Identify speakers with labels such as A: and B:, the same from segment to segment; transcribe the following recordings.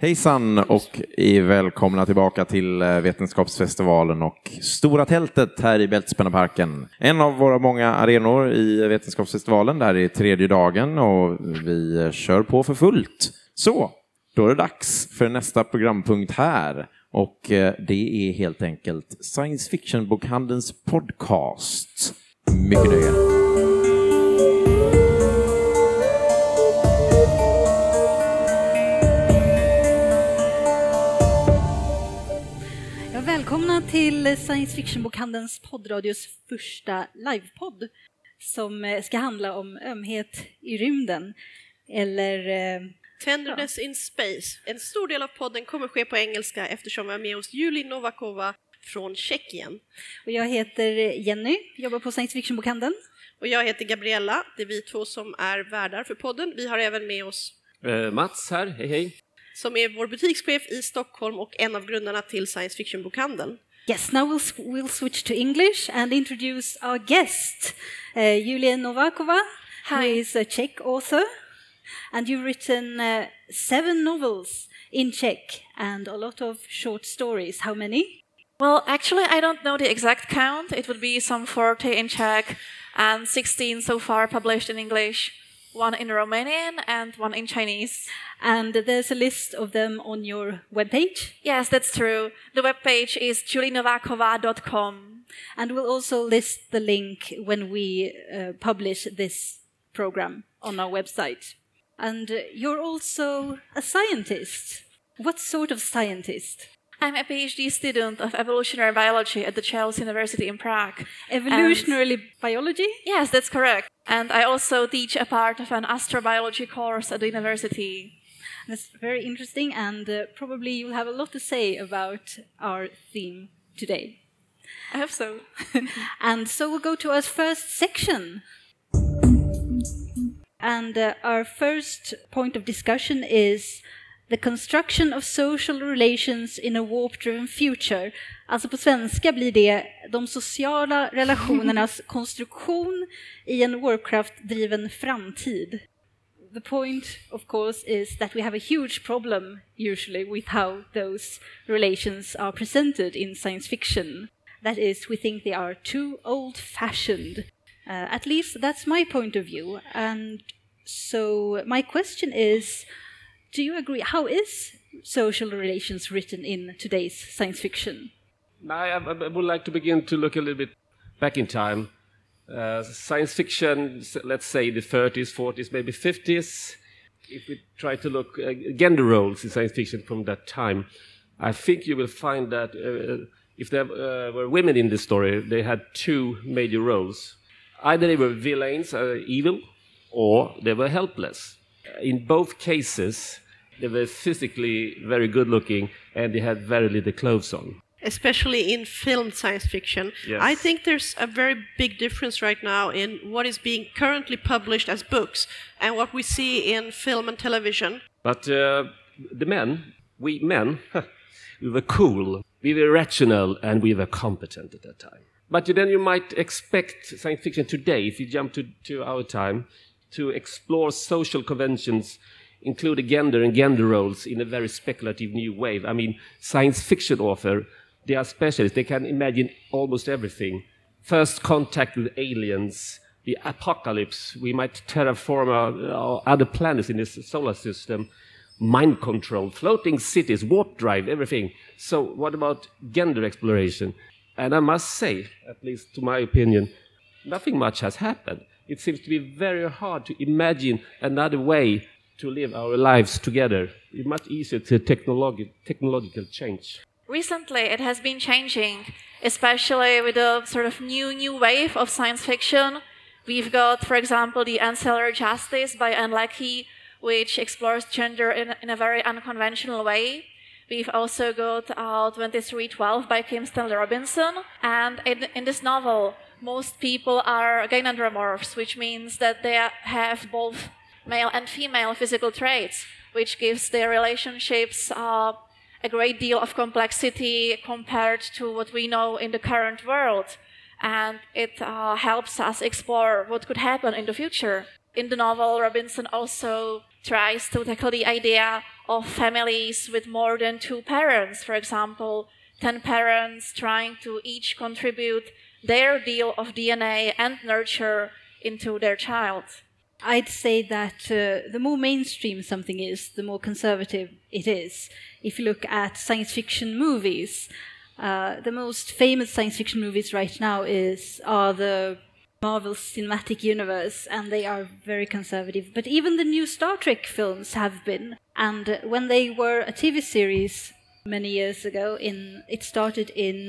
A: Hejsan och välkomna tillbaka till eh, Vetenskapsfestivalen och Stora tältet här i Bältespännarparken. En av våra många arenor i Vetenskapsfestivalen. Det här är tredje dagen och vi eh, kör på för fullt. Så, då är det dags för nästa programpunkt här. Och eh, det är helt enkelt Science Fiction-bokhandelns podcast. Mycket nöje.
B: Till Science Fiction-bokhandelns poddradios första livepodd som eh, ska handla om ömhet i rymden. Eller... Eh,
C: Tenderness ja. in Space. En stor del av podden kommer ske på engelska eftersom vi har med oss Julie Novakova från Tjeckien.
B: Och jag heter Jenny, jobbar på Science Fiction-bokhandeln.
C: Och jag heter Gabriella, det är vi två som är värdar för podden. Vi har även med oss
D: uh, Mats här, hej hej
C: som är vår butikschef i Stockholm och en av grundarna till science fiction-bokhandeln.
B: Yes, now we'll, we'll switch to English and introduce our guest, uh, Julia Novakova, Hi. who is a Czech author. And you've written uh, seven novels in Czech and a lot of short stories. How many?
E: Well, actually, I don't know the exact count. It would be some 40 in Czech and 16 so far published in English one in Romanian and one in Chinese.
B: And there's a list of them on your webpage?
E: Yes, that's true. The webpage is julienovakova.com.
B: And we'll also list the link when we uh, publish this program on our website. And you're also a scientist. What sort of scientist?
E: I'm a PhD student of evolutionary biology at the Charles University in Prague.
B: Evolutionary and biology?
E: Yes, that's correct. And I also teach a part of an astrobiology course at the university.
B: That's very interesting, and uh, probably you'll have a lot to say about our theme today.
E: I hope so.
B: and so we'll go to our first section. And uh, our first point of discussion is The construction of social relations in a warp-driven future. Alltså på svenska blir det de sociala relationernas konstruktion i en Warcraft-driven framtid. The point, of course, is that we have a huge problem usually with how those relations are presented in science fiction. That is, we think they are too old-fashioned. Uh, at least that's my point of view. And so my question is, do you agree? How is social relations written in today's science fiction?
D: I, I would like to begin to look a little bit back in time. Uh, science fiction, let's say the 30s, 40s, maybe 50s. If we try to look uh, gender roles in science fiction from that time, I think you will find that uh, if there uh, were women in the story, they had two major roles. Either they were villains, uh, evil, or they were helpless in both cases, they were physically very good looking and they had very little clothes on.
C: Especially in film science fiction. Yes. I think there's a very big difference right now in what is being currently published as books and what we see in film and television.
D: But uh, the men, we men, we were cool, we were rational, and we were competent at that time. But then you might expect science fiction today, if you jump to, to our time, to explore social conventions, include gender and gender roles in a very speculative new way. I mean, science fiction author, they are specialists. They can imagine almost everything. First contact with aliens, the apocalypse. We might terraform our, our other planets in this solar system. Mind control, floating cities, warp drive, everything. So, what about gender exploration? And I must say, at least to my opinion, nothing much has happened it seems to be very hard to imagine another way to live our lives together. It's much easier to technologi- technological change.
E: Recently, it has been changing, especially with a sort of new new wave of science fiction. We've got, for example, the Ancillary Justice by Ann Leckie, which explores gender in, in a very unconventional way. We've also got uh, 2312 by Kim Stanley Robinson. And in, in this novel, most people are gynandromorphs, which means that they have both male and female physical traits, which gives their relationships uh, a great deal of complexity compared to what we know in the current world. And it uh, helps us explore what could happen in the future. In the novel, Robinson also tries to tackle the idea of families with more than two parents, for example, 10 parents trying to each contribute their deal of DNA and nurture into their child.
B: I'd say that uh, the more mainstream something is, the more conservative it is. If you look at science fiction movies, uh, the most famous science fiction movies right now is are the Marvel Cinematic Universe, and they are very conservative. But even the new Star Trek films have been. And when they were a TV series many years ago, in it started in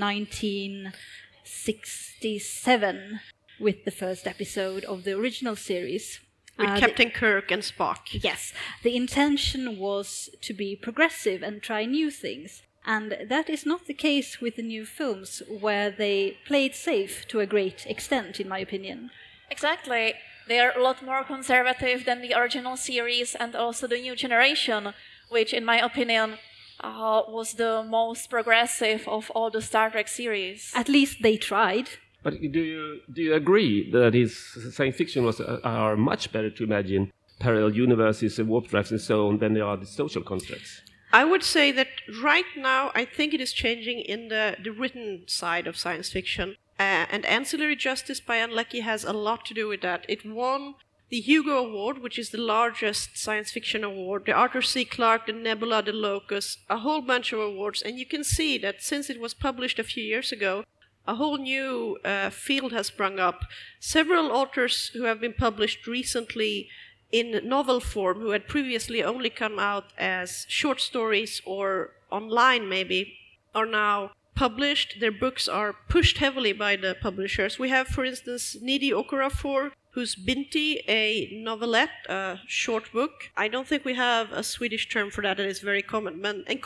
B: 1967 with the first episode of the original series.
C: With uh, Captain the, Kirk and Spock.
B: Yes. The intention was to be progressive and try new things. And that is not the case with the new films, where they play it safe to a great extent, in my opinion.
E: Exactly. They are a lot more conservative than the original series and also the new generation, which, in my opinion, uh, was the most progressive of all the Star Trek series.
B: At least they tried.
D: But do you do you agree that his science fiction was uh, are much better to imagine parallel universes and warp drives and so on than they are the social constructs?
C: I would say that right now, I think it is changing in the, the written side of science fiction. Uh, and Ancillary Justice by Ann Leckie has a lot to do with that. It won the Hugo Award, which is the largest science fiction award, the Arthur C. Clarke, the Nebula, the Locus, a whole bunch of awards. And you can see that since it was published a few years ago, a whole new uh, field has sprung up. Several authors who have been published recently in novel form who had previously only come out as short stories or online maybe are now published. Their books are pushed heavily by the publishers. We have, for instance, Nnedi Okorafor, who's Binti, a novelette, a short book. I don't think we have a Swedish term for that that is very common, but en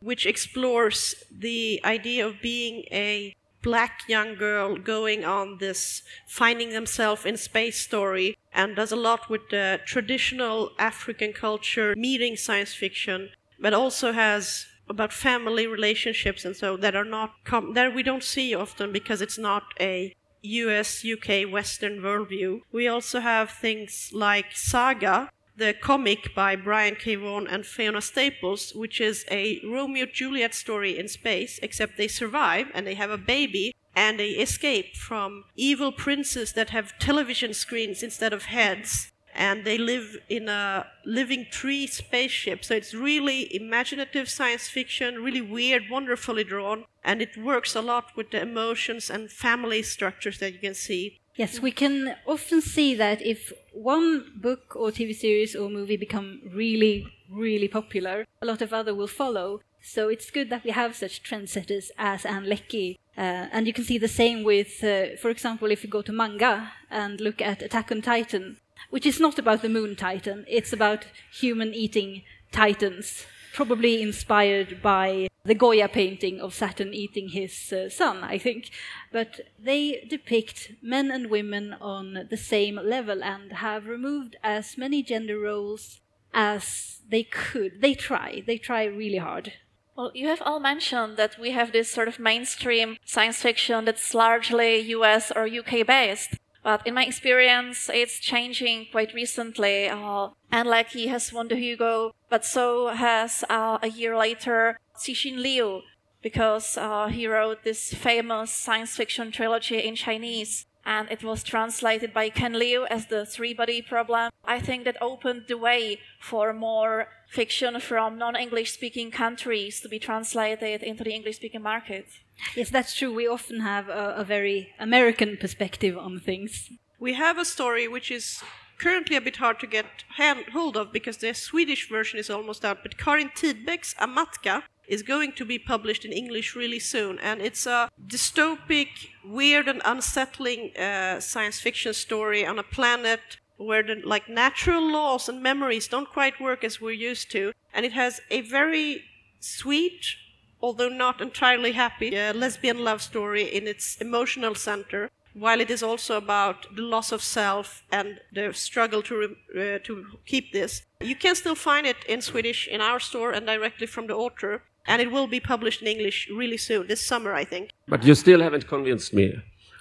C: which explores the idea of being a black young girl going on this finding themselves in space story and does a lot with the traditional African culture meeting science fiction, but also has about family relationships and so that are not com- that we don't see often because it's not a US, UK, Western worldview. We also have things like Saga, the comic by Brian K. Vaughan and Fiona Staples, which is a Romeo Juliet story in space, except they survive and they have a baby and they escape from evil princes that have television screens instead of heads. And they live in a living tree spaceship. So it's really imaginative science fiction, really weird, wonderfully drawn. And it works a lot with the emotions and family structures that you can see.
B: Yes, we can often see that if one book or TV series or movie become really, really popular, a lot of other will follow. So it's good that we have such trendsetters as Ann Leckie. Uh, and you can see the same with, uh, for example, if you go to manga and look at Attack on Titan, which is not about the moon titan, it's about human eating titans, probably inspired by the Goya painting of Saturn eating his uh, son, I think. But they depict men and women on the same level and have removed as many gender roles as they could. They try, they try really hard.
E: Well, you have all mentioned that we have this sort of mainstream science fiction that's largely US or UK based. But in my experience, it's changing quite recently. Uh, Leckie has won the Hugo, but so has uh, a year later Cixin Liu, because uh, he wrote this famous science fiction trilogy in Chinese, and it was translated by Ken Liu as the three body problem. I think that opened the way for more fiction from non English speaking countries to be translated into the English speaking market.
B: Yes, that's true. We often have a, a very American perspective on things.
C: We have a story which is currently a bit hard to get hand, hold of because the Swedish version is almost out, but Karin Tidbeck's Amatka is going to be published in English really soon, and it's a dystopic, weird, and unsettling uh, science fiction story on a planet where the like natural laws and memories don't quite work as we're used to, and it has a very sweet, although not entirely happy, uh, lesbian love story in its emotional center. While it is also about the loss of self and the struggle to uh, to keep this, you can still find it in Swedish in our store and directly from the author and it will be published in English really soon, this summer, I think.
D: But you still haven't convinced me.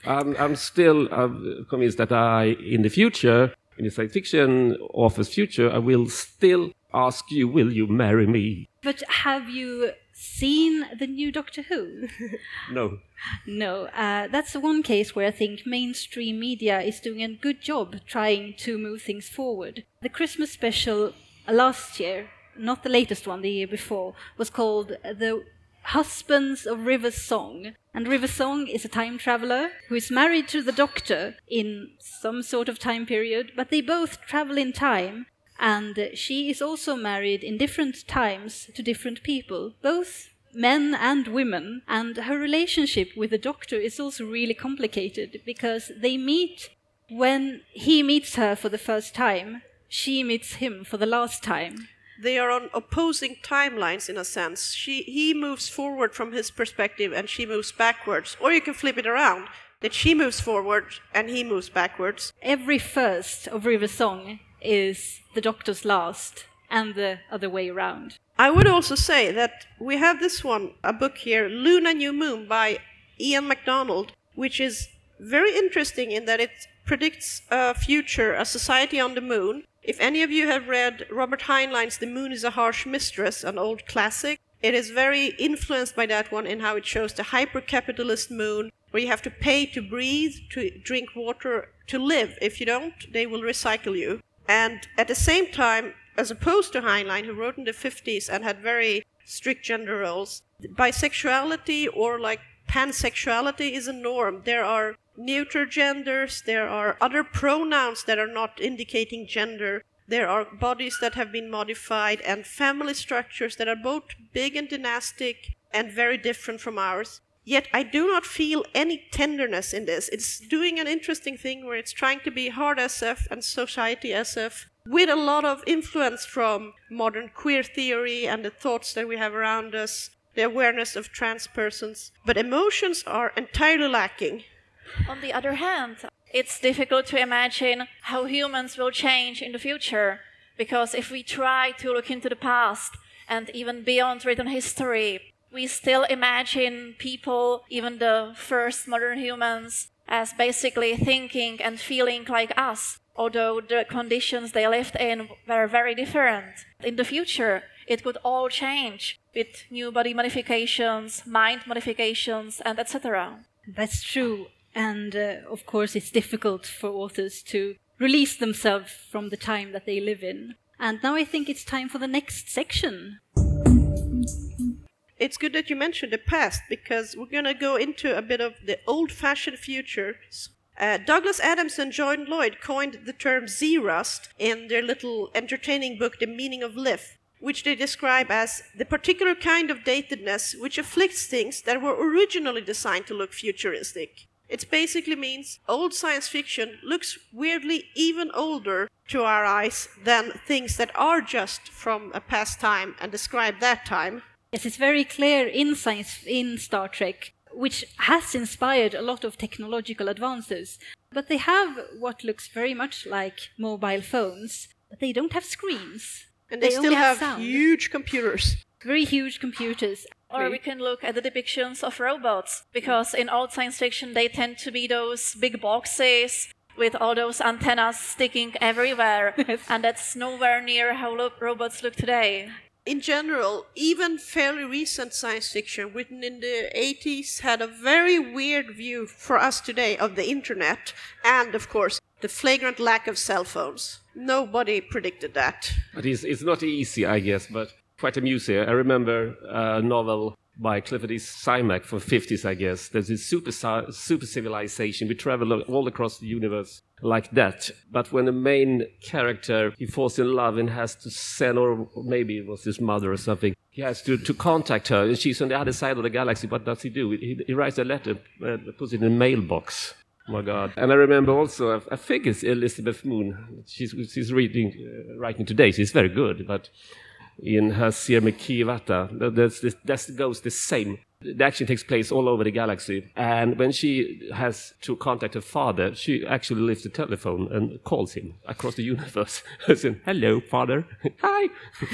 D: I'm, I'm still uh, convinced that I, in the future, in the science fiction author's future, I will still ask you, will you marry me?
B: But have you seen the new Doctor Who?
D: No.
B: No, uh, that's the one case where I think mainstream media is doing a good job trying to move things forward. The Christmas special last year, not the latest one, the year before, was called The Husbands of River Song. And River Song is a time traveler who is married to the Doctor in some sort of time period, but they both travel in time. And she is also married in different times to different people, both men and women. And her relationship with the Doctor is also really complicated because they meet when he meets her for the first time, she meets him for the last time.
C: They are on opposing timelines in a sense. She, he moves forward from his perspective and she moves backwards. Or you can flip it around that she moves forward and he moves backwards.
B: Every first of River Song is the Doctor's last, and the other way around.
C: I would also say that we have this one, a book here, Luna New Moon by Ian McDonald, which is very interesting in that it predicts a future, a society on the moon. If any of you have read Robert Heinlein's The Moon is a Harsh Mistress, an old classic, it is very influenced by that one in how it shows the hyper capitalist moon, where you have to pay to breathe, to drink water, to live. If you don't, they will recycle you. And at the same time, as opposed to Heinlein, who wrote in the 50s and had very strict gender roles, bisexuality or like pansexuality is a norm. There are neuter genders, there are other pronouns that are not indicating gender, there are bodies that have been modified, and family structures that are both big and dynastic and very different from ours. Yet I do not feel any tenderness in this. It's doing an interesting thing where it's trying to be hard SF and society SF with a lot of influence from modern queer theory and the thoughts that we have around us, the awareness of trans persons. But emotions are entirely lacking.
E: On the other hand, it's difficult to imagine how humans will change in the future because if we try to look into the past and even beyond written history, we still imagine people, even the first modern humans, as basically thinking and feeling like us, although the conditions they lived in were very different. In the future, it could all change with new body modifications, mind modifications, and etc.
B: That's true. And uh, of course, it's difficult for authors to release themselves from the time that they live in. And now I think it's time for the next section.
C: It's good that you mentioned the past because we're going to go into a bit of the old fashioned future. Uh, Douglas Adams and John Lloyd coined the term Zeerust in their little entertaining book, The Meaning of Liff, which they describe as the particular kind of datedness which afflicts things that were originally designed to look futuristic. It basically means old science fiction looks weirdly even older to our eyes than things that are just from a past time and describe that time.
B: Yes, it's very clear in science in Star Trek, which has inspired a lot of technological advances. But they have what looks very much like mobile phones, but they don't have screens.
C: And they,
B: They
C: still
B: only
C: have
B: have
C: huge computers.
B: Very huge computers.
E: Or we can look at the depictions of robots, because in old science fiction they tend to be those big boxes with all those antennas sticking everywhere,
B: Yes.
E: and that's nowhere near how lo- robots look today.
C: In general, even fairly recent science fiction written in the 80s had a very weird view for us today of the internet and, of course, the flagrant lack of cell phones. Nobody predicted that.
D: But it's, it's not easy, I guess, but quite amusing. I remember a novel by Clifford E. Simak from 50s, I guess. There's this super, super civilization. We travel all across the universe like that. But when the main character, he falls in love and has to send, or maybe it was his mother or something, he has to, to contact her, and she's on the other side of the galaxy. What does he do? He, he writes a letter, uh, puts it in a mailbox. Oh my God! And I remember also, I, I think it's Elizabeth Moon. She's she's reading, uh, writing today. She's very good, but in her Sir Mikivata, that's, that's, that goes the same. The action takes place all over the galaxy, and when she has to contact her father, she actually lifts the telephone and calls him across the universe. As in, "Hello, father. Hi."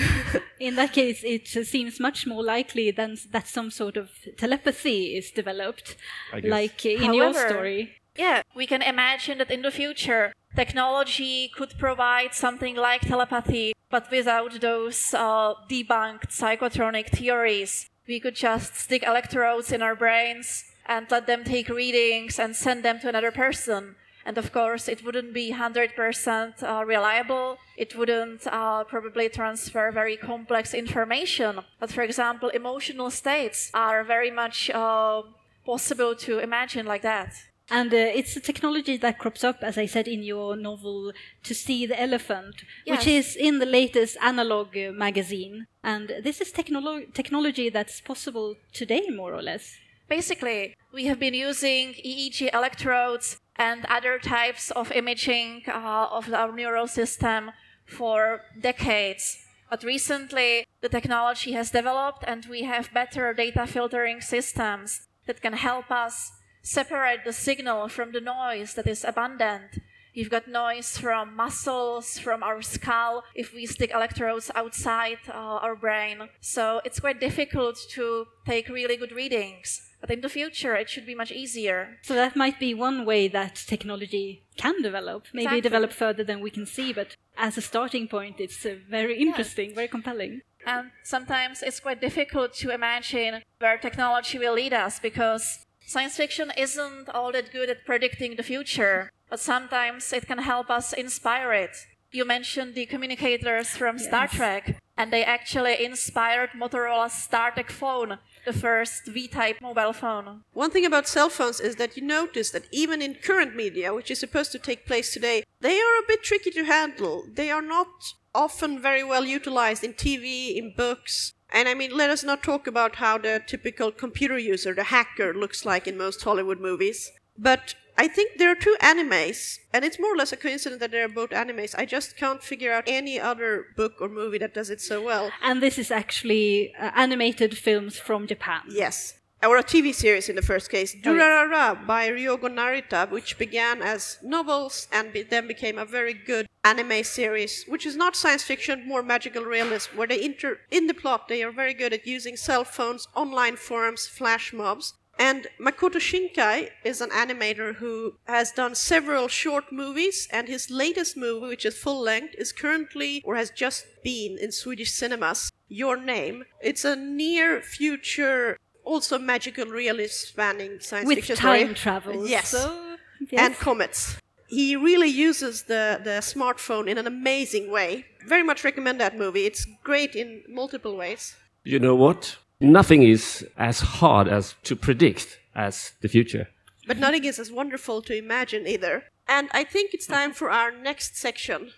B: In that case, it seems much more likely than that some sort of telepathy is developed, like in your story.
E: Yeah, we can imagine that in the future technology could provide something like telepathy, but without those uh, debunked psychotronic theories. We could just stick electrodes in our brains and let them take readings and send them to another person. And of course, it wouldn't be 100% uh, reliable. It wouldn't uh, probably transfer very complex information. But for example, emotional states are very much uh, possible to imagine like that.
B: And uh, it's a technology that crops up, as I said in your novel, To See the Elephant, which is in the latest analog uh, magazine. And this is technolo- technology that's possible today, more or less.
E: Basically, we have been using EEG electrodes and other types of imaging uh, of our neural system for decades. But recently, the technology has developed, and we have better data filtering systems that can help us separate the signal from the noise that is abundant. You've got noise from muscles, from our skull, if we stick electrodes outside uh, our brain. So it's quite difficult to take really good readings. But in the future, it should be much easier.
B: So that might be one way that technology can develop, maybe
E: Exactly.
B: develop further than we can see, but as a starting point, it's uh, very interesting, very compelling.
E: And sometimes it's quite difficult to imagine where technology will lead us because science fiction isn't all that good at predicting the future, but sometimes it can help us inspire it. You mentioned the communicators from Star Trek, and they actually inspired Motorola's StarTAC phone, the first V type mobile phone.
C: One thing about cell phones is that you notice that even in current media, which is supposed to take place today, they are a bit tricky to handle. They are not often very well utilized in TV, in books. And I mean, let us not talk about how the typical computer user, the hacker, looks like in most Hollywood movies. But I think there are two animes, and it's more or less a coincidence that they're both animes. I just can't figure out any other book or movie that does it so well.
B: And this is actually uh, animated films from Japan.
C: Yes. Or a TV series in the first case,
B: Oh.
C: Durarara by Ryogo Narita, which began as novels and be- then became a very good anime series, which is not science fiction, more magical realism, where they inter in the plot they are very good at using cell phones, online forums, flash mobs. And Makoto Shinkai is an animator who has done several short movies, and his latest movie, which is full length, is currently or has just been in Swedish cinemas. Your Name. It's a near future, also magical realism spanning science
B: With
C: fiction
B: time
C: story.
B: travel.
C: Yes.
B: So, yes.
C: And comets. He really uses the, the smartphone in an amazing way. Very much recommend that movie. It's great in multiple ways.
D: You know what? Nothing is as hard as to predict as the future.
C: But nothing is as wonderful to imagine either. And I think it's time for our next section.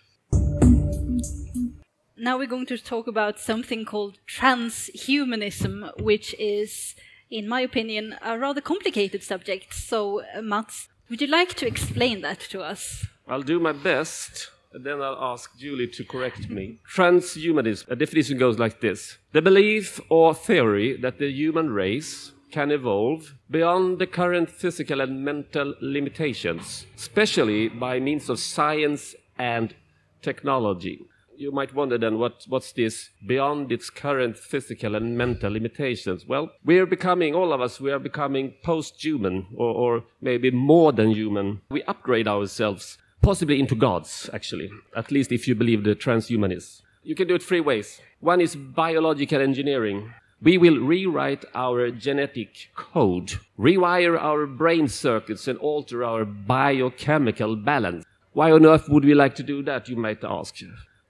B: Now we're going to talk about something called transhumanism, which is, in my opinion, a rather complicated subject. So, uh, Mats, would you like to explain that to us?
D: I'll do my best, and then I'll ask Julie to correct me. Transhumanism, a definition goes like this The belief or theory that the human race can evolve beyond the current physical and mental limitations, especially by means of science and technology. You might wonder then what, what's this beyond its current physical and mental limitations? Well, we're becoming, all of us, we are becoming post human or, or maybe more than human. We upgrade ourselves, possibly into gods, actually, at least if you believe the transhumanists. You can do it three ways. One is biological engineering. We will rewrite our genetic code, rewire our brain circuits, and alter our biochemical balance. Why on earth would we like to do that, you might ask?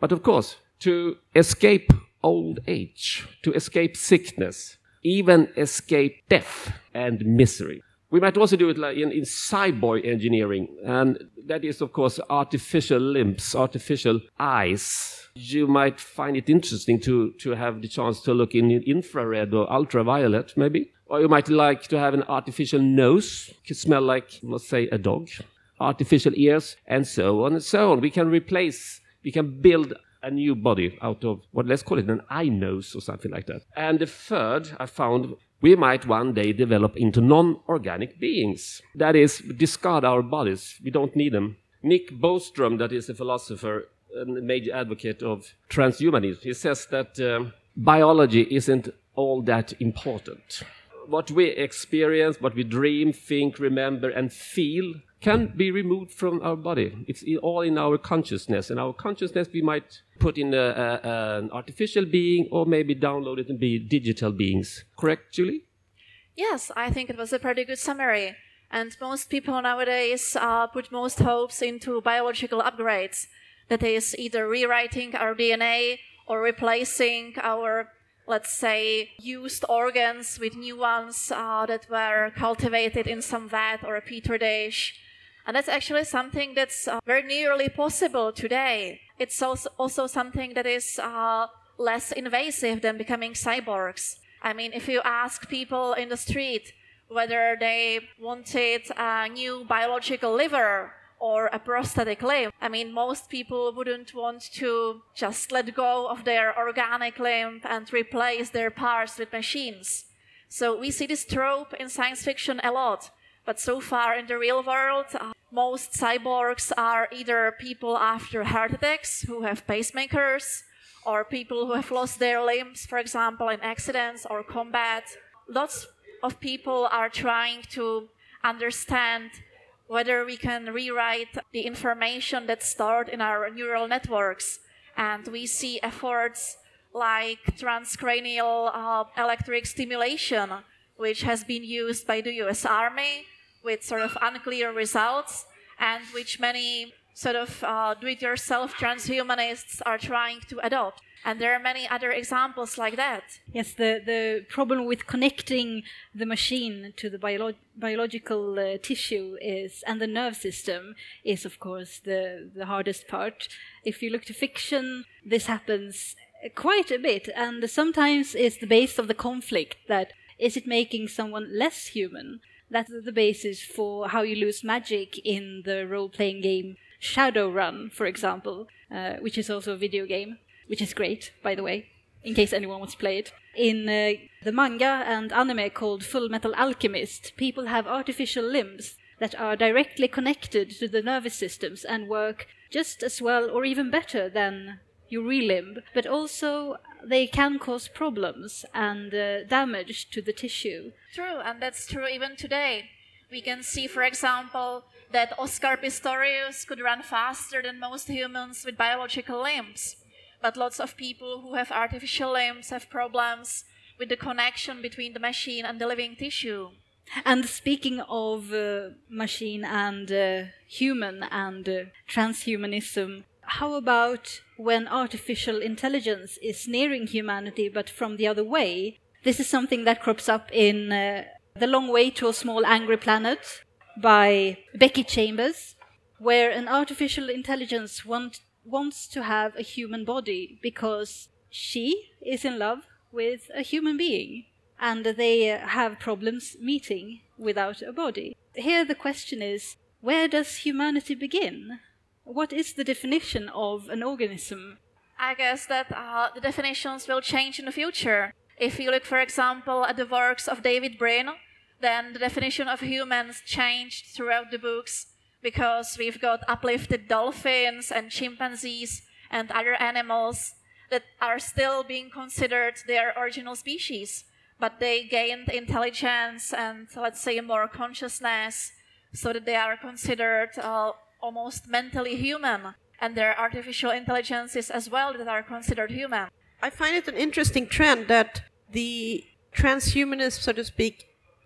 D: But of course, to escape old age, to escape sickness, even escape death and misery. We might also do it like in, in cyborg engineering, and that is, of course, artificial limbs, artificial eyes. You might find it interesting to, to have the chance to look in infrared or ultraviolet, maybe. Or you might like to have an artificial nose, could smell like, let's say, a dog. Artificial ears, and so on and so on. We can replace, we can build a new body out of what let's call it an eye nose or something like that. And the third, I found we might one day develop into non organic beings. That is, discard our bodies. We don't need them. Nick Bostrom, that is a philosopher and a major advocate of transhumanism, he says that um, biology isn't all that important. What we experience, what we dream, think, remember, and feel can be removed from our body. It's all in our consciousness, and our consciousness we might put in a, a, an artificial being or maybe download it and be digital beings. Correct, Julie?
E: Yes, I think it was a pretty good summary. And most people nowadays uh, put most hopes into biological upgrades. That is either rewriting our DNA or replacing our, let's say, used organs with new ones uh, that were cultivated in some vat or a petri dish. And that's actually something that's uh, very nearly possible today. It's also, also something that is uh, less invasive than becoming cyborgs. I mean, if you ask people in the street whether they wanted a new biological liver or a prosthetic limb, I mean, most people wouldn't want to just let go of their organic limb and replace their parts with machines. So we see this trope in science fiction a lot. But so far in the real world, uh, most cyborgs are either people after heart attacks who have pacemakers, or people who have lost their limbs, for example, in accidents or combat. Lots of people are trying to understand whether we can rewrite the information that's stored in our neural networks. And we see efforts like transcranial uh, electric stimulation, which has been used by the US Army with sort of unclear results, and which many sort of uh, do it yourself transhumanists are trying to adopt. And there are many other examples like that.
B: Yes, the, the problem with connecting the machine to the biolo- biological uh, tissue is, and the nerve system is, of course, the, the hardest part. If you look to fiction, this happens quite a bit, and sometimes it's the base of the conflict that is it making someone less human? That's the basis for how you lose magic in the role playing game Shadowrun, for example, uh, which is also a video game which is great, by the way, in case anyone wants to play it. In uh, the manga and anime called Full Metal Alchemist, people have artificial limbs that are directly connected to the nervous systems and work just as well or even better than your real limb, but also they can cause problems and uh, damage to the tissue.
E: True, and that's true even today. We can see, for example, that Oscar Pistorius could run faster than most humans with biological limbs. But lots of people who have artificial limbs have problems with the connection between the machine and the living tissue.
B: And speaking of uh, machine and uh, human and uh, transhumanism, how about when artificial intelligence is nearing humanity but from the other way? This is something that crops up in uh, The Long Way to a Small Angry Planet by Becky Chambers, where an artificial intelligence want, wants to have a human body because she is in love with a human being and they have problems meeting without a body. Here the question is where does humanity begin? What is the definition of an organism?
E: I guess that uh, the definitions will change in the future. If you look, for example, at the works of David Brin, then the definition of humans changed throughout the books because we've got uplifted dolphins and chimpanzees and other animals that are still being considered their original species, but they gained intelligence and, let's say, more consciousness so that they are considered uh, almost mentally human. And there are artificial intelligences as well that are considered human.
C: I find it an interesting trend that the transhumanism, so to speak,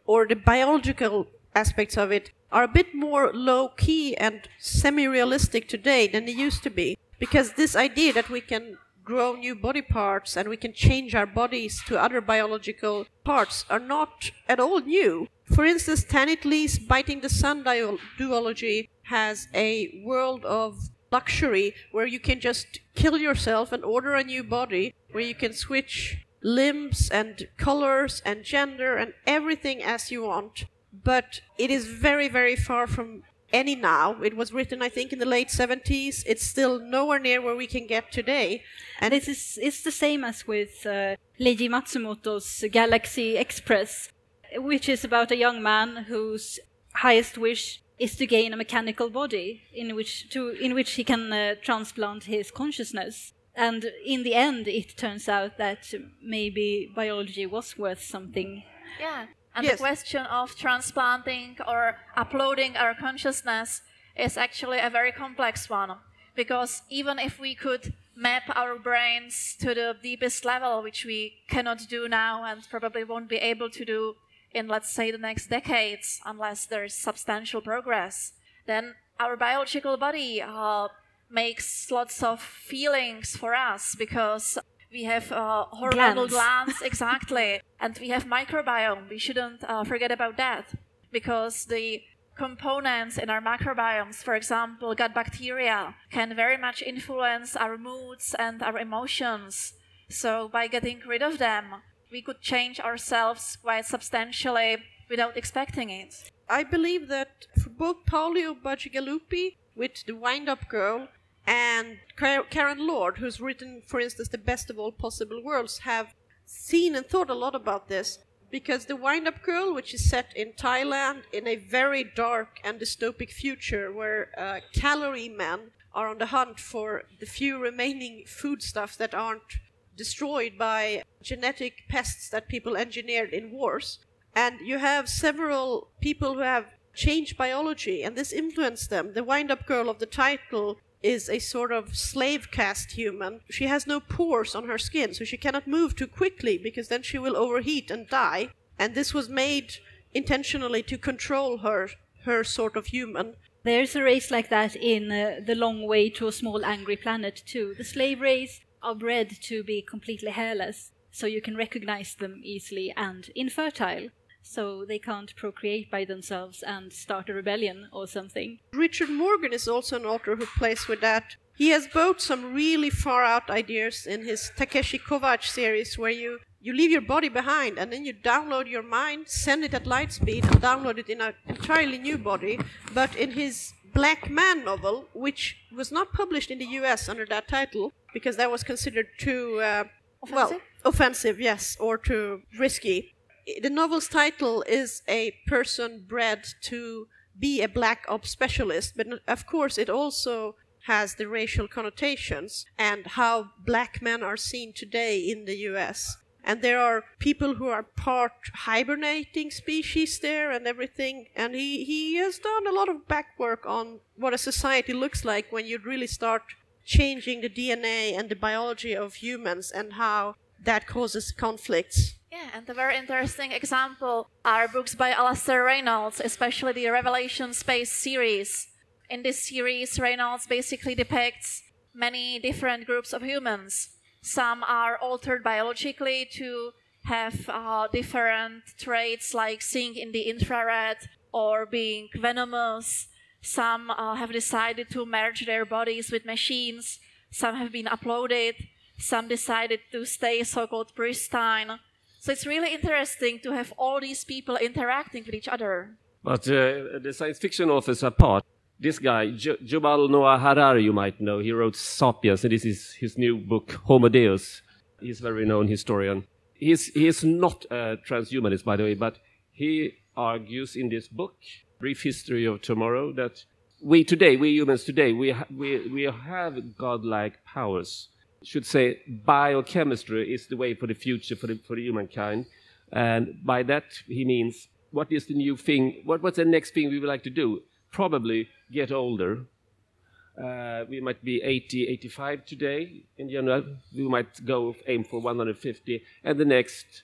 C: or the biological aspects of it are a bit more low key and semi realistic today than they used to be. Because this idea that we can grow new body parts and we can change our bodies to other biological parts are not at all new. For instance, Tanith Lee's Biting the Sun duology has a world of luxury where you can just kill yourself and order a new body, where you can switch limbs and colors and gender and everything as you want. But it is very, very far from any now. It was written, I think, in the late 70s. It's still nowhere near where we can get today.
B: And is it's the same as with uh, Leiji Matsumoto's Galaxy Express, which is about a young man whose highest wish is to gain a mechanical body in which to in which he can uh, transplant his consciousness. And in the end, it turns out that maybe biology was worth something.
E: Yeah, And
C: Yes.
E: the question of transplanting or uploading our consciousness is actually a very complex one. Because even if we could map our brains to the deepest level, which we cannot do now and probably won't be able to do in, let's say, the next decades, unless there's substantial progress, then our biological body uh, makes lots of feelings for us because we have uh, hormonal
B: Glands.
E: glands, exactly, and we have microbiome. We shouldn't uh, forget about that because the components in our microbiomes, for example, gut bacteria, can very much influence our moods and our emotions. So by getting rid of them, we could change ourselves quite substantially without expecting it.
C: I believe that for both Paolo Bacigalupi with The Wind Up Girl and Karen Lord, who's written, for instance, The Best of All Possible Worlds, have seen and thought a lot about this. Because The Wind Up Girl, which is set in Thailand in a very dark and dystopic future where uh, calorie men are on the hunt for the few remaining foodstuffs that aren't destroyed by genetic pests that people engineered in wars. And you have several people who have changed biology, and this influenced them. The wind up girl of the title is a sort of slave caste human. She has no pores on her skin, so she cannot move too quickly because then she will overheat and die. And this was made intentionally to control her, her sort of human.
B: There's a race like that in uh, The Long Way to a Small Angry Planet, too. The slave race are bred to be completely hairless, so you can recognize them easily and infertile, so they can't procreate by themselves and start a rebellion or something.
C: Richard Morgan is also an author who plays with that. He has both some really far out ideas in his Takeshi Kovacs series where you, you leave your body behind and then you download your mind, send it at light speed, and download it in an entirely new body. But in his Black Man novel, which was not published in the US under that title because that was considered too, uh, well,
E: Offensive?
C: offensive, yes, or too risky. The novel's title is A Person Bred to Be a Black Ops Specialist, but of course it also has the racial connotations and how black men are seen today in the US. And there are people who are part hibernating species there and everything. And he, he has done a lot of back work on what a society looks like when you really start changing the DNA and the biology of humans and how that causes conflicts.
E: Yeah, and a very interesting example are books by Alastair Reynolds, especially the Revelation Space series. In this series, Reynolds basically depicts many different groups of humans. Some are altered biologically to have uh, different traits like seeing in the infrared or being venomous. Some uh, have decided to merge their bodies with machines. Some have been uploaded. Some decided to stay so called pristine. So it's really interesting to have all these people interacting with each other.
D: But uh, the science fiction authors apart, this guy, jo- Yuval Noah Harari, you might know, he wrote *Sapiens*, and this is his new book, *Homo Deus*. He's a very renowned historian. He's, he is not a transhumanist, by the way, but he argues in this book, *Brief History of Tomorrow*, that we today, we humans today, we, ha- we, we have godlike powers. Should say biochemistry is the way for the future for the, for the humankind. And by that, he means what is the new thing? What, what's the next thing we would like to do? Probably get older. Uh, we might be 80, 85 today in general. We might go aim for 150. And the next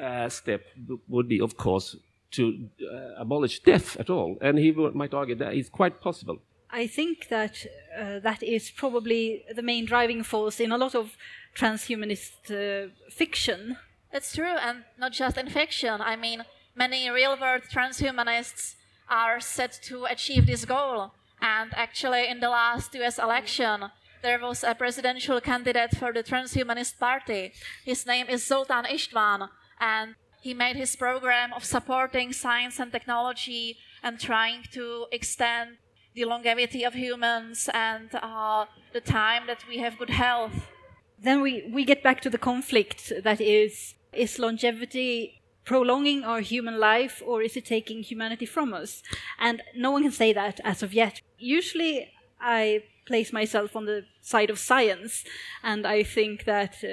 D: uh, step would be, of course, to uh, abolish death at all. And he w- might argue that it's quite possible.
B: I think that uh, that is probably the main driving force in a lot of transhumanist uh, fiction.
E: It's true, and not just in fiction. I mean, many real world transhumanists are set to achieve this goal. And actually, in the last US election, there was a presidential candidate for the Transhumanist Party. His name is Zoltan Istvan, and he made his program of supporting science and technology and trying to extend the longevity of humans and uh, the time that we have good health.
B: Then we, we get back to the conflict that is is longevity prolonging our human life or is it taking humanity from us? And no one can say that as of yet. Usually I place myself on the side of science and I think that uh,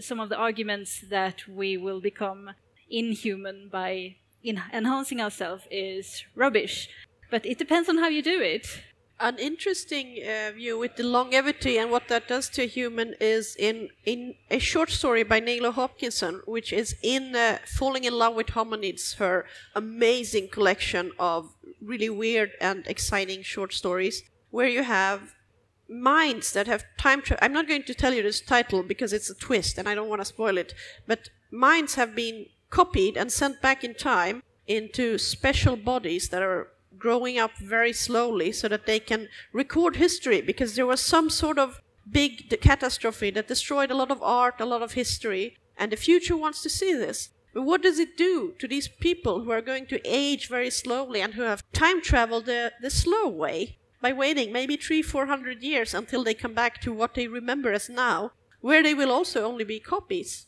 B: some of the arguments that we will become inhuman by in enhancing ourselves is rubbish. But it depends on how you do it.
C: An interesting uh, view with the longevity and what that does to a human is in, in a short story by Nalo Hopkinson, which is in uh, Falling in Love with Hominids, her amazing collection of really weird and exciting short stories, where you have minds that have time travel. I'm not going to tell you this title because it's a twist and I don't want to spoil it, but minds have been copied and sent back in time into special bodies that are growing up very slowly so that they can record history because there was some sort of big catastrophe that destroyed a lot of art, a lot of history, and the future wants to see this. But what does it do to these people who are going to age very slowly and who have time traveled the, the slow way by waiting maybe three, four hundred years until they come back to what they remember as now, where they will also only be copies?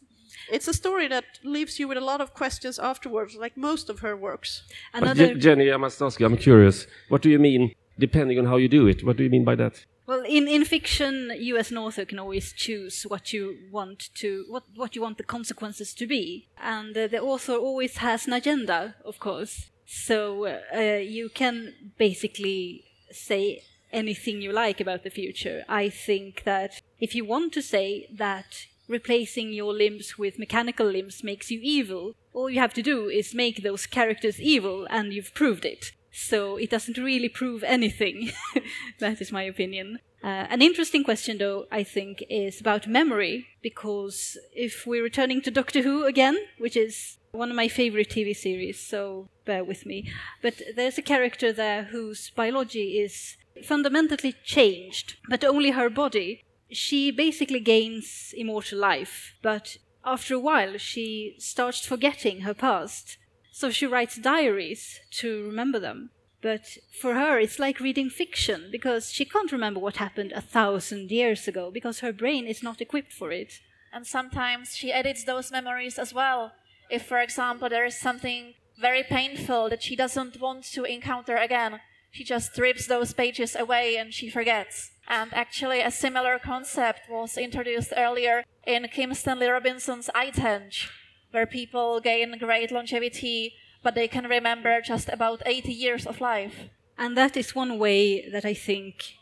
C: It's a story that leaves you with a lot of questions afterwards, like most of her works.
B: Another
D: Je- Jenny, I must ask you, I'm curious. What do you mean, depending on how you do it? What do you mean by that?
B: Well, in, in fiction, you as an author can always choose what you want to what what you want the consequences to be, and uh, the author always has an agenda, of course. So uh, you can basically say anything you like about the future. I think that if you want to say that replacing your limbs with mechanical limbs makes you evil, all you have to do is make those characters evil, and you've proved it. So it doesn't really prove anything. that is my opinion. Uh, an interesting question, though, I think, is about memory, because if we're returning to Doctor Who again, which is one of my favorite TV series, so bear with me, but there's a character there whose biology is fundamentally changed, but only her body. She basically gains immortal life, but after a while she starts forgetting her past. So she writes diaries to remember them. But for her, it's like reading fiction because she can't remember what happened a thousand years ago because her brain is not equipped for it.
E: And sometimes she edits those memories as well. If, for example, there is something very painful that she doesn't want to encounter again, she just rips those pages away and she forgets. And actually, a similar concept was introduced earlier in Kim Stanley Robinson's Icehenge, where people gain great longevity, but they can remember just about 80 years of life.
B: And that is one way that I think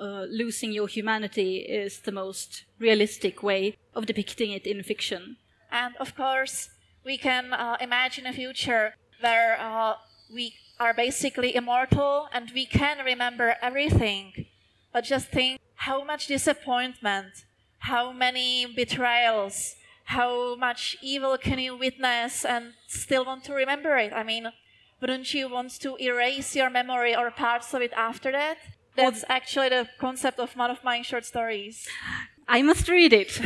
B: uh, losing your humanity is the most realistic way of depicting it in fiction.
E: And of course, we can uh, imagine a future where uh, we are basically immortal and we can remember everything. But just think how much disappointment, how many betrayals, how much evil can you witness and still want to remember it? I mean, wouldn't you want to erase your memory or parts of it after that? That's actually the concept of one of my short stories.
B: I must read it.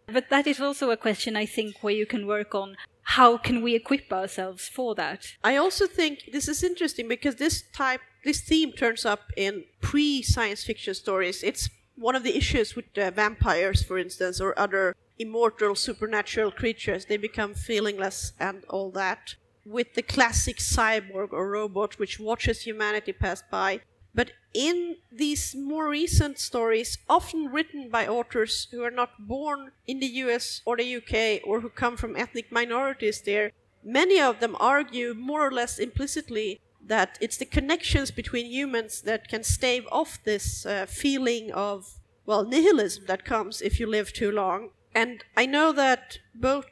B: but that is also a question I think where you can work on how can we equip ourselves for that?
C: I also think this is interesting because this type, this theme turns up in pre science fiction stories. It's one of the issues with uh, vampires, for instance, or other immortal supernatural creatures. They become feelingless and all that. With the classic cyborg or robot which watches humanity pass by. But in these more recent stories, often written by authors who are not born in the US or the UK or who come from ethnic minorities there, many of them argue more or less implicitly that it's the connections between humans that can stave off this uh, feeling of, well, nihilism that comes if you live too long. And I know that both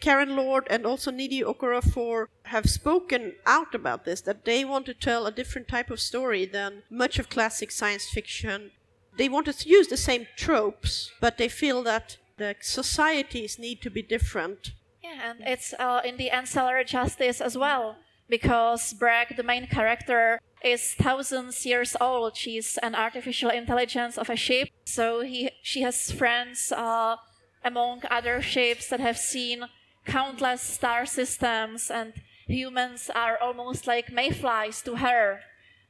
C: Karen Lord and also Nnedi Okorafor have spoken out about this, that they want to tell a different type of story than much of classic science fiction. They want to use the same tropes, but they feel that the societies need to be different.
E: Yeah, and it's uh, in the ancillary justice as well, because Breq, the main character, is thousands years old. She's an artificial intelligence of a ship, so he she has friends uh, among other ships that have seen countless star systems, and humans are almost like mayflies to her.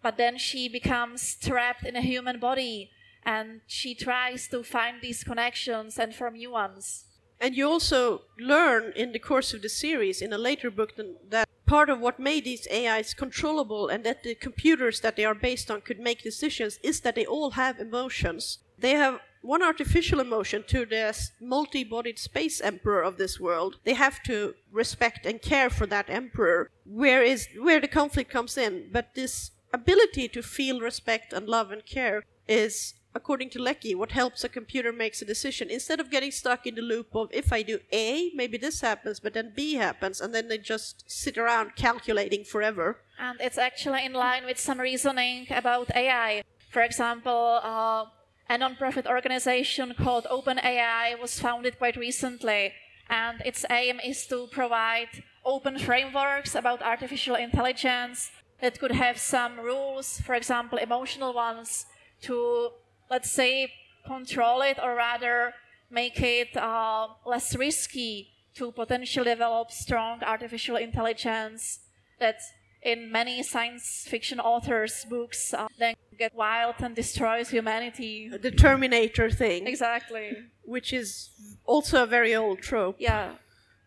E: But then she becomes trapped in a human body, and she tries to find these connections and form new ones.
C: And you also learn in the course of the series, in a later book, that part of what made these AIs controllable and that the computers that they are based on could make decisions is that they all have emotions. They have one artificial emotion to the multi-bodied space emperor of this world. They have to respect and care for that emperor. Where is where the conflict comes in? But this ability to feel respect and love and care is according to Leckie, what helps a computer makes a decision instead of getting stuck in the loop of if I do A, maybe this happens, but then B happens, and then they just sit around calculating forever.
E: And it's actually in line with some reasoning about AI. For example, uh, a non-profit organization called OpenAI was founded quite recently, and its aim is to provide open frameworks about artificial intelligence that could have some rules, for example, emotional ones, to let's say control it or rather make it uh, less risky to potentially develop strong artificial intelligence that in many science fiction authors' books uh, then get wild and destroys humanity.
C: The Terminator thing,
E: Exactly.
C: which is also a very old trope.
E: Yeah.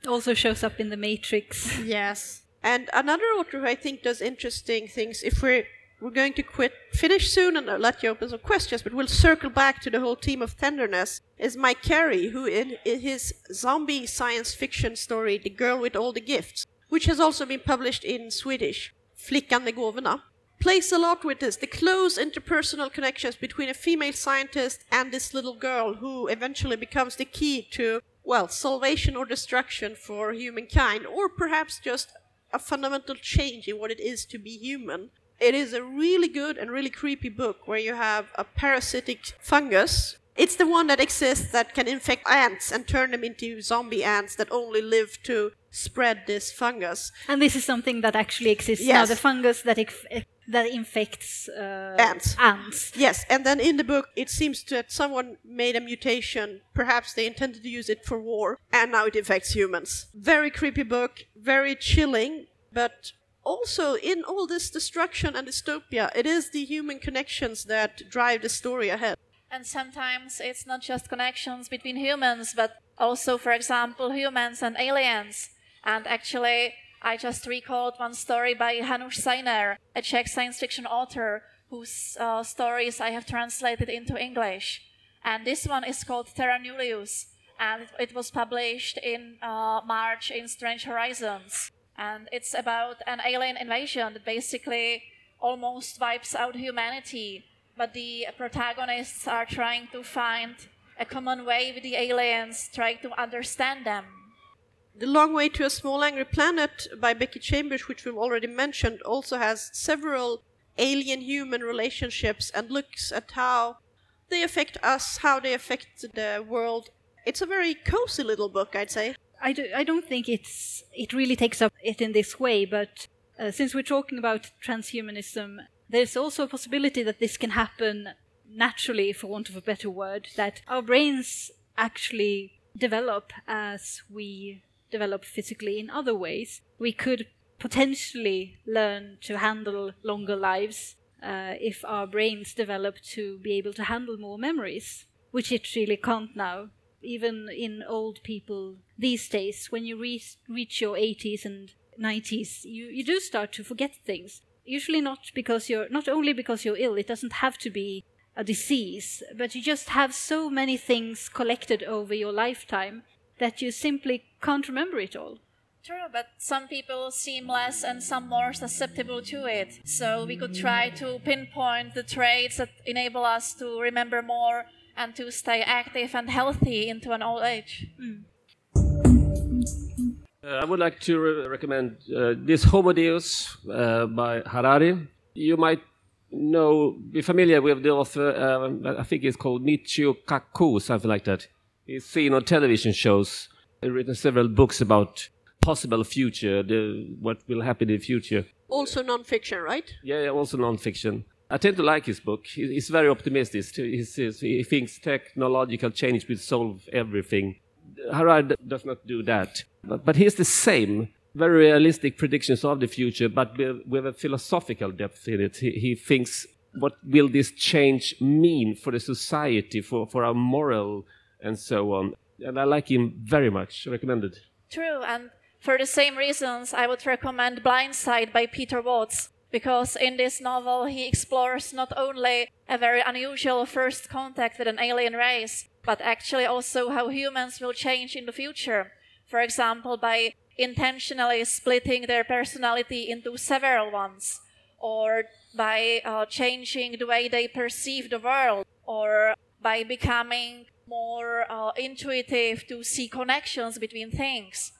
B: Also shows up in the Matrix.
C: Yes. And another author who I think does interesting things, if we're we're going to quit finish soon and I'll let you open some questions, but we'll circle back to the whole theme of tenderness, is Mike Carey, who in, in his zombie science fiction story, The Girl with All the Gifts, which has also been published in Swedish, Flickan med gåvorna, plays a lot with this, the close interpersonal connections between a female scientist and this little girl who eventually becomes the key to, well, salvation or destruction for humankind, or perhaps just a fundamental change in what it is to be human. It is a really good and really creepy book where you have a parasitic fungus. It's the one that exists that can infect ants and turn them into zombie ants that only live to spread this fungus.
B: And this is something that actually exists now. The fungus that inf- that infects uh,
C: Ants.
B: ants.
C: Yes, and then in the book, it seems that someone made a mutation. Perhaps they intended to use it for war, and now it infects humans. Very creepy book, very chilling, but also in all this destruction and dystopia, it is the human connections that drive the story ahead.
E: And sometimes it's not just connections between humans, but also, for example, humans and aliens. And actually, I just recalled one story by Hanuš Seiner, a Czech science fiction author whose uh, stories I have translated into English. And this one is called Terra Nullius, and it was published in uh, March in Strange Horizons. And it's about an alien invasion that basically almost wipes out humanity but the protagonists are trying to find a common way with the aliens, trying to understand them.
C: The Long Way to a Small Angry Planet by Becky Chambers, which we've already mentioned, also has several alien human relationships and looks at how they affect us, how they affect the world. It's a very cozy little book, I'd say.
B: I, do, I don't think it's it really takes up it in this way, but uh, since we're talking about transhumanism, there's also a possibility that this can happen naturally, for want of a better word, that our brains actually develop as we develop physically in other ways. We could potentially learn to handle longer lives uh, if our brains develop to be able to handle more memories, which it really can't now. Even in old people these days, when you re- reach your 80s and 90s, you, you do start to forget things. Usually not because you're not only because you're ill. It doesn't have to be a disease, but you just have so many things collected over your lifetime that you simply can't remember it all.
E: True, but some people seem less and some more susceptible to it. So we could try to pinpoint the traits that enable us to remember more and to stay active and healthy into an old age.
D: Uh, I would like to re- recommend uh, this Homo Deus uh, by Harari. You might know, be familiar with the author, uh, I think it's called Michio Kaku, something like that. He's seen on television shows, written several books about possible future, the, what will happen in the future.
C: Also non-fiction, right?
D: Yeah, also non-fiction. I tend to like his book. He's very optimistic. He says he thinks technological change will solve everything. Harari does not do that. But, but he's the same, very realistic predictions of the future, but with, with a philosophical depth in it. He, he thinks, what will this change mean for the society, for, for our moral, and so on. And I like him very much. Recommended.
E: True, and for the same reasons, I would recommend Blindsight by Peter Watts. because in this novel he explores not only a very unusual first contact with an alien race, but actually also how humans will change in the future. For example, by intentionally splitting their personality into several ones, or by uh, changing the way they perceive the world, or by becoming more uh, intuitive to see connections between things.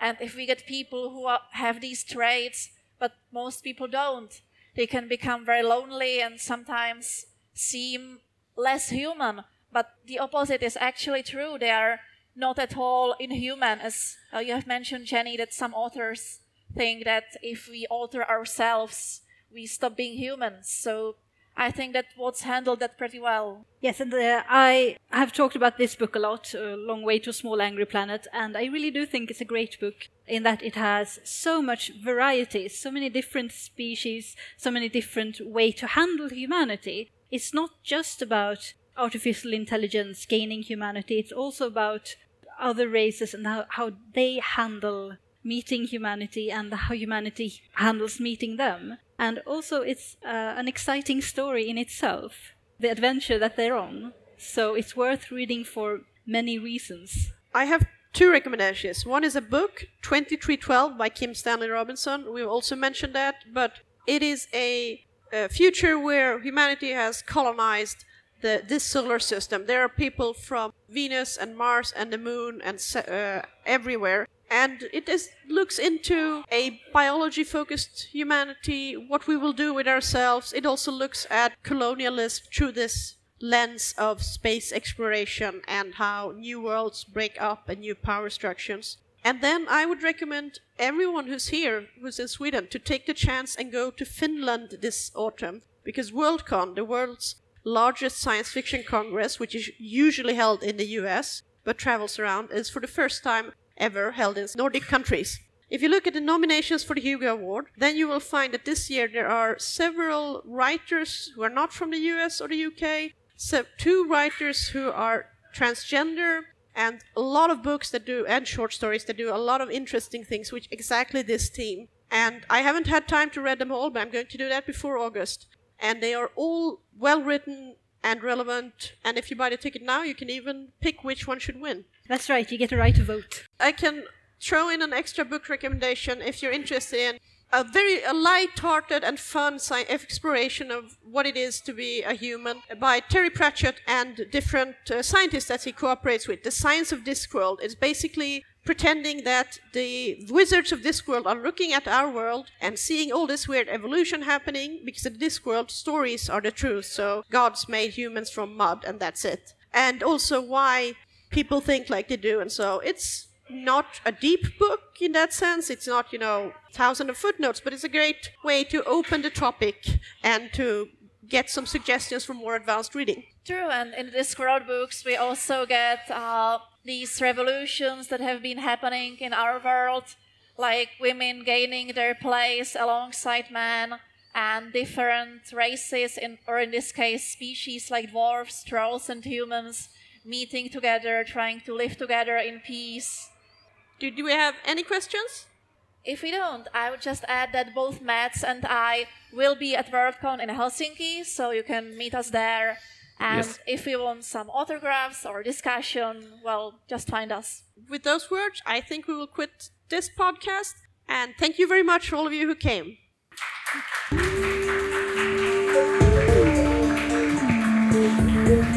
E: And if we get people who are, have these traits, but most people don't, they can become very lonely and sometimes seem less human. But the opposite is actually true. They are not at all inhuman, as uh, you have mentioned, Jenny, that some authors think that if we alter ourselves, we stop being humans. So I think that Watts handled that pretty well.
B: Yes, and uh, I have talked about this book a lot, A Long Way to a Small Angry Planet, and I really do think it's a great book in that it has so much variety, so many different species, so many different way to handle humanity. It's not just about artificial intelligence gaining humanity, it's also about other races and how, how they handle meeting humanity and how humanity handles meeting them. And also, it's uh, an exciting story in itself, the adventure that they're on. So it's worth reading for many reasons.
C: I have two recommendations. One is a book, 2312 by Kim Stanley Robinson. We've also mentioned that, but it is a, a future where humanity has colonized the, this solar system. There are people from Venus and Mars and the moon and uh, everywhere and it is, looks into a biology focused humanity, what we will do with ourselves. It also looks at colonialism through this lens of space exploration and how new worlds break up and new power structures. And then I would recommend everyone who's here, who's in Sweden, to take the chance and go to Finland this autumn because Worldcon, the world's largest science fiction congress, which is usually held in the US but travels around, is for the first time ever held in Nordic countries. If you look at the nominations for the Hugo Award, then you will find that this year there are several writers who are not from the US or the UK, so two writers who are transgender, and a lot of books that do, and short stories that do a lot of interesting things, which exactly this theme. And I haven't had time to read them all, but I'm going to do that before August. And they are all well written and relevant, and if you buy the ticket now, you can even pick which one should win.
B: That's right, you get a right to vote.
C: I can throw in an extra book recommendation if you're interested in a very a light-hearted and fun sci- exploration of what it is to be a human by Terry Pratchett and different uh, scientists that he cooperates with. The Science of Discworld is basically pretending that the wizards of Discworld are looking at our world and seeing all this weird evolution happening because in Discworld stories are the truth. So gods made humans from mud and that's it. And also why people think like they do. And so it's not a deep book in that sense. It's not, you know, thousands of footnotes, but it's a great way to open the topic and to get some suggestions for more advanced reading.
E: True, and in the Discworld books, we also get uh, these revolutions that have been happening in our world, like women gaining their place alongside men, and different races, in, or in this case, species like dwarves, trolls, and humans meeting together, trying to live together in peace.
C: Do, do we have any questions?
E: If we don't, I would just add that both Mats and I will be at Worldcon in Helsinki, so you can meet us there. And
D: Yes.
E: if you want some autographs or discussion, well, just find us.
C: With those words, I think we will quit this podcast. And thank you very much for all of you who came.
F: Thank you.